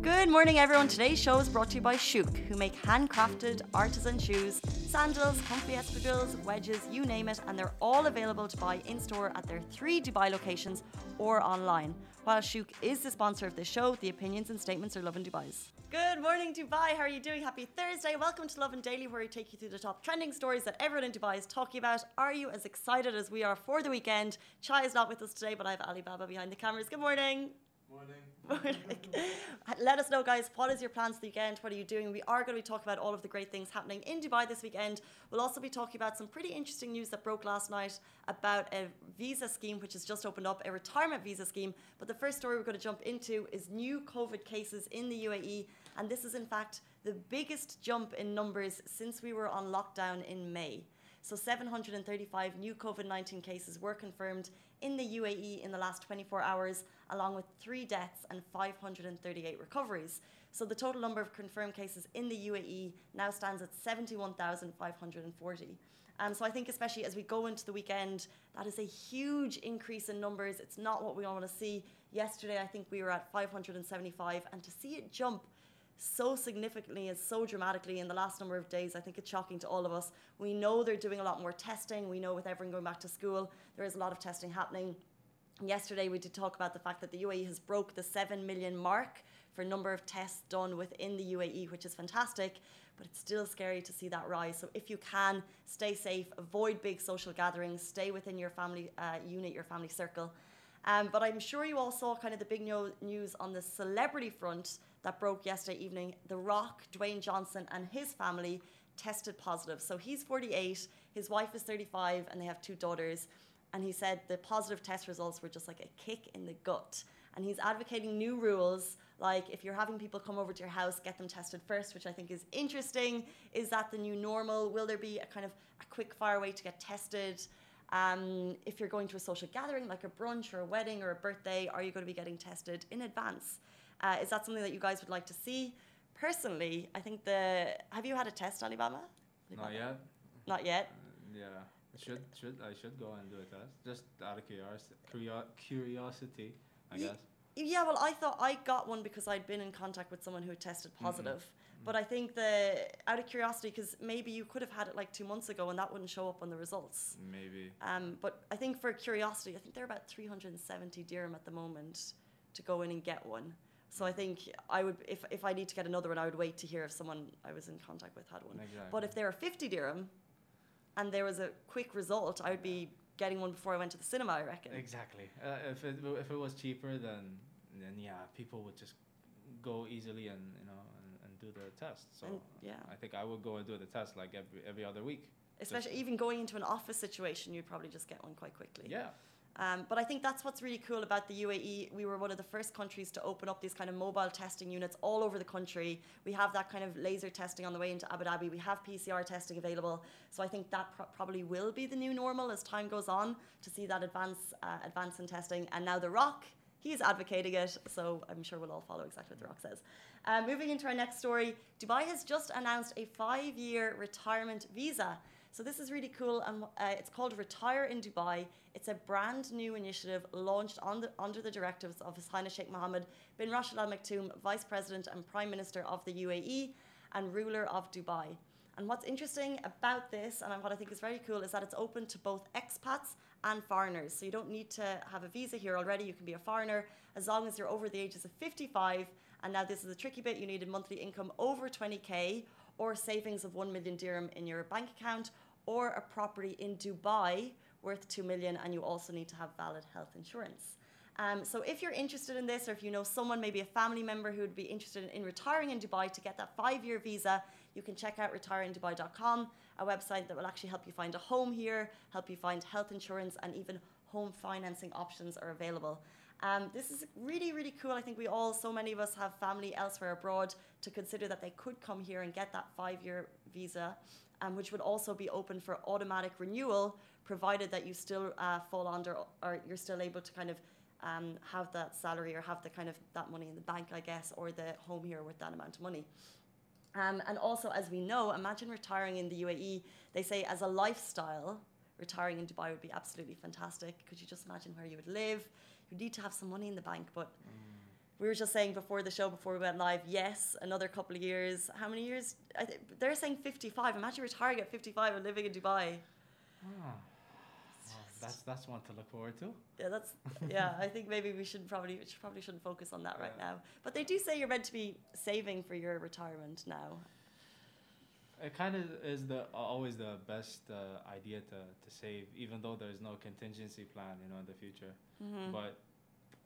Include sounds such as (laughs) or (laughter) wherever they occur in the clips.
Good morning, everyone. Today's show is brought to you by Shook, who make handcrafted artisan shoes, sandals, comfy espadrilles, wedges, you name it, and they're all available to buy in store at their three Dubai locations or online. While Shook is the sponsor of this show, the opinions and statements are Lovin Dubai's. Good morning, Dubai. How are you doing? Happy Thursday. Welcome to Lovin Daily, where we take you through the top trending stories that everyone in Dubai is talking about. Are you as excited as we are for the weekend? Chai is not with us today, but I have Alibaba behind the cameras. Good morning. (laughs) Morning. Let us know, guys. What is your plans for the weekend? What are you doing? We are going to be talking about all of the great things happening in Dubai this weekend. We'll also be talking about some pretty interesting news that broke last night about a visa scheme which has just opened up, a retirement visa scheme. But the first story we're going to jump into is new COVID cases in the UAE. And this is, in fact, the biggest jump in numbers since we were on lockdown in May. So 735 new COVID 19 cases were confirmed in the UAE in the last 24 hours, along with three deaths and 538 recoveries. So the total number of confirmed cases in the UAE now stands at 71,540. Um, so I think, especially as we go into the weekend, that is a huge increase in numbers. It's not what we all want to see. Yesterday, I think we were at 575, and to see it jump so significantly and so dramatically in the last number of days. I think it's shocking to all of us. We know they're doing a lot more testing. We know with everyone going back to school, there is a lot of testing happening. Yesterday, we did talk about the fact that the UAE has broke the 7 million mark for number of tests done within the UAE, which is fantastic, but it's still scary to see that rise. So if you can, stay safe, avoid big social gatherings, stay within your family uh, unit, your family circle. Um, but I'm sure you all saw kind of the big no- news on the celebrity front that broke yesterday evening. The Rock, Dwayne Johnson, and his family tested positive. So he's 48, his wife is 35, and they have two daughters. And he said the positive test results were just like a kick in the gut. And he's advocating new rules, like if you're having people come over to your house, get them tested first, which I think is interesting. Is that the new normal? Will there be a kind of a quick fire way to get tested? Um, if you're going to a social gathering like a brunch or a wedding or a birthday, are you going to be getting tested in advance? Uh, is that something that you guys would like to see? Personally, I think the. Have you had a test, Alibaba? Not yet. Not yet. Uh, yeah. I should should I should go and do a test just out of curiosity. Curio- curiosity, I Ye- guess. Yeah, well, I thought I got one because I'd been in contact with someone who had tested positive. But I think the out of curiosity, because maybe you could have had it like two months ago and that wouldn't show up on the results. Maybe. Um, but I think for curiosity, I think they're about 370 dirham at the moment to go in and get one. So I think I would, if, if I need to get another one, I would wait to hear if someone I was in contact with had one. Exactly. But if they were 50 dirham and there was a quick result, I would be getting one before I went to the cinema, I reckon. Exactly. Uh, if it if it was cheaper, then then yeah, people would just go easily and you know and, and do the test. So And, yeah. I think I would go and do the test like every every other week. Especially Just- even going into an office situation, you'd probably just get one quite quickly. Yeah. Um, but I think that's what's really cool about the UAE. We were one of the first countries to open up these kind of mobile testing units all over the country. We have that kind of laser testing on the way into Abu Dhabi. We have PCR testing available. So I think that pro- probably will be the new normal as time goes on to see that advance uh, advance in testing. And now The Rock, he's advocating it. So I'm sure we'll all follow exactly what The Rock says. Uh, moving into our next story, Dubai has just announced a five-year retirement visa. So this is really cool, and uh, it's called Retire in Dubai. It's a brand new initiative launched the, under the directives of His Highness Sheikh Mohammed bin Rashid Al Maktoum, Vice President and Prime Minister of the UAE and ruler of Dubai. And what's interesting about this, and what I think is very cool, is that it's open to both expats and foreigners. So you don't need to have a visa here already. You can be a foreigner as long as you're over the ages of 55. And now this is a tricky bit. You need a monthly income over 20k or savings of 1 million dirham in your bank account or a property in Dubai worth 2 million and you also need to have valid health insurance. Um, so if you're interested in this or if you know someone, maybe a family member who would be interested in, in retiring in Dubai to get that five-year visa, you can check out retireInDubai.com, a website that will actually help you find a home here, help you find health insurance and even home financing options are available. Um, this is really, really cool. I think we all, so many of us have family elsewhere abroad to consider that they could come here and get that five-year visa, um, which would also be open for automatic renewal, provided that you still uh, fall under or you're still able to kind of um, have that salary or have the kind of that money in the bank, I guess, or the home here with that amount of money. Um, and also, as we know, imagine retiring in the UAE. They say as a lifestyle, retiring in Dubai would be absolutely fantastic. Could you just imagine where you would live? You need to have some money in the bank, but we were just saying before the show, before we went live, yes, another couple of years. How many years? I th- they're saying 55. Imagine retiring at 55 and living in Dubai. Ah. Well, that's that's one to look forward to. Yeah, that's yeah. I think maybe we should probably we should, probably shouldn't focus on that right Yeah. now. But they do say you're meant to be saving for your retirement now. It kind of is the always the best uh, idea to, to save, even though there's no contingency plan, you know, in the future. Mm-hmm. But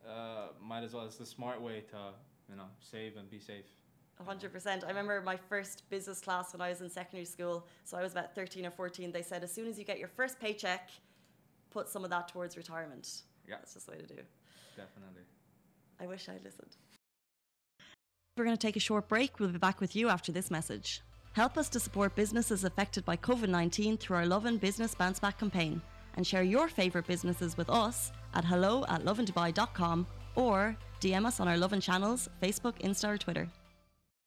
uh, might as well. It's the smart way to you know save and be safe. A hundred percent. I remember my first business class when I was in secondary school. So I was about thirteen or fourteen. They said as soon as you get your first paycheck, put some of that towards retirement. Yeah. that's just the way to do. Definitely. I wish I'd listened. We're going to take a short break. We'll be back with you after this message. Help us to support businesses affected by COVID 19 through our Lovin Business Bounce Back campaign and share your favourite businesses with us at hello at lovindubai.com or DM us on our Lovin channels, Facebook, Insta, or Twitter.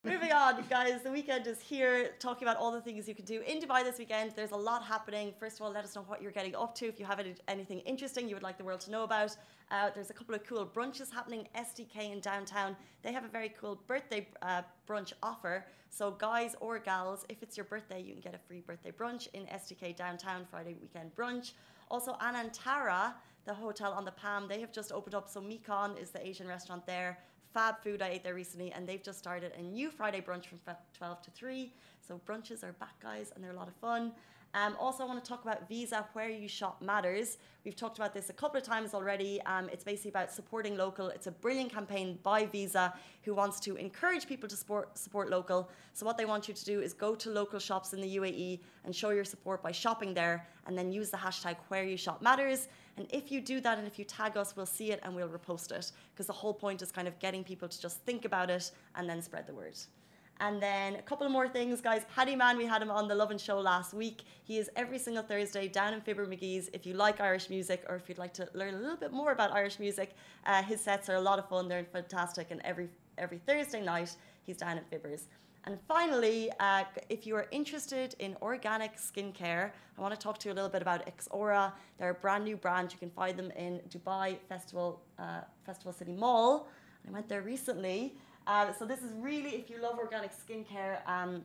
Moving on, guys, the weekend is here, talking about all the things you can do in Dubai this weekend. There's a lot happening. First of all, let us know what you're getting up to. If you have any, anything interesting you would like the world to know about, uh, there's a couple of cool brunches happening. SDK in downtown, they have a very cool birthday uh, brunch offer. So, guys or gals, if it's your birthday, you can get a free birthday brunch in SDK downtown Friday weekend brunch. Also, Anantara, the hotel on the Palm, they have just opened up. So, Mekong is the Asian restaurant there. Fab Food, I ate there recently, and they've just started a new Friday brunch from 12 to 3. So brunches are back, guys, and they're a lot of fun. Um, also, I want to talk about Visa, where you shop matters. We've talked about this a couple of times already. Um, it's basically about supporting local. It's a brilliant campaign by Visa, who wants to encourage people to support support local. So what they want you to do is go to local shops in the UAE and show your support by shopping there, and then use the hashtag where you shop matters. And if you do that and if you tag us, we'll see it and we'll repost it. Because the whole point is kind of getting people to just think about it and then spread the word. And then a couple more things, guys. Paddy Man, we had him on the Lovin Show last week. He is every single Thursday down in Fibber McGee's. If you like Irish music or if you'd like to learn a little bit more about Irish music, uh, his sets are a lot of fun. They're fantastic. And every every Thursday night, he's down at Fibbers. And finally, uh, if you are interested in organic skincare, I want to talk to you a little bit about Xora. They're a brand new brand. You can find them in Dubai Festival uh, Festival City Mall. I went there recently. Uh, so this is really, if you love organic skincare, um,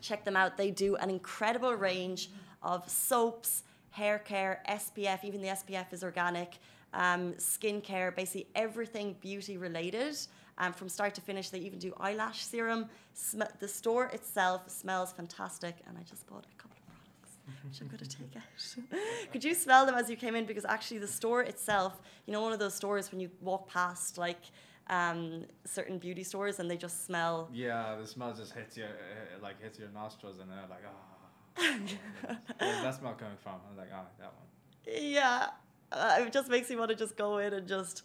check them out. They do an incredible range of soaps, hair care, SPF. Even the SPF is organic. Um, skincare, basically everything beauty related. Um, from start to finish, they even do eyelash serum. Sm- the store itself smells fantastic, and I just bought a couple of products, which I'm going to take out. (laughs) Could you smell them as you came in? Because actually, the store itself, you know, one of those stores when you walk past, like um, certain beauty stores, and they just smell. Yeah, the smell just hits your uh, like hits your nostrils, and they're like, ah. (laughs) Where's that smell coming from? I'm like, ah, that one. Yeah, uh, it just makes me want to just go in and just.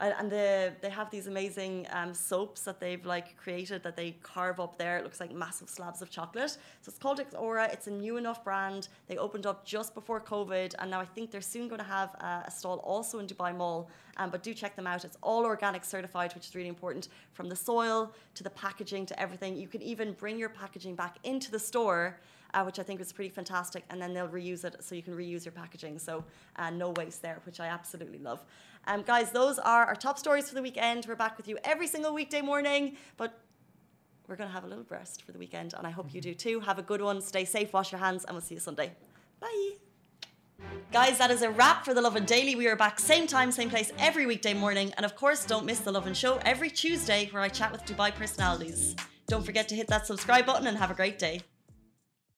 And, and the, they have these amazing um, soaps that they've like created that they carve up there. It looks like massive slabs of chocolate. So it's called Xora. It's a new enough brand. They opened up just before COVID, and now I think they're soon going to have uh, a stall also in Dubai Mall. Um, but do check them out. It's all organic certified, which is really important. From the soil to the packaging to everything. You can even bring your packaging back into the store. Uh, which I think is pretty fantastic, and then they'll reuse it so you can reuse your packaging. So, uh, no waste there, which I absolutely love. Um, guys, those are our top stories for the weekend. We're back with you every single weekday morning, but we're going to have a little rest for the weekend, and I hope you do too. Have a good one. Stay safe, wash your hands, and we'll see you Sunday. Bye. Guys, that is a wrap for the Lovin Daily. We are back same time, same place every weekday morning. And of course, don't miss the Lovin Show every Tuesday where I chat with Dubai personalities. Don't forget to hit that subscribe button and have a great day.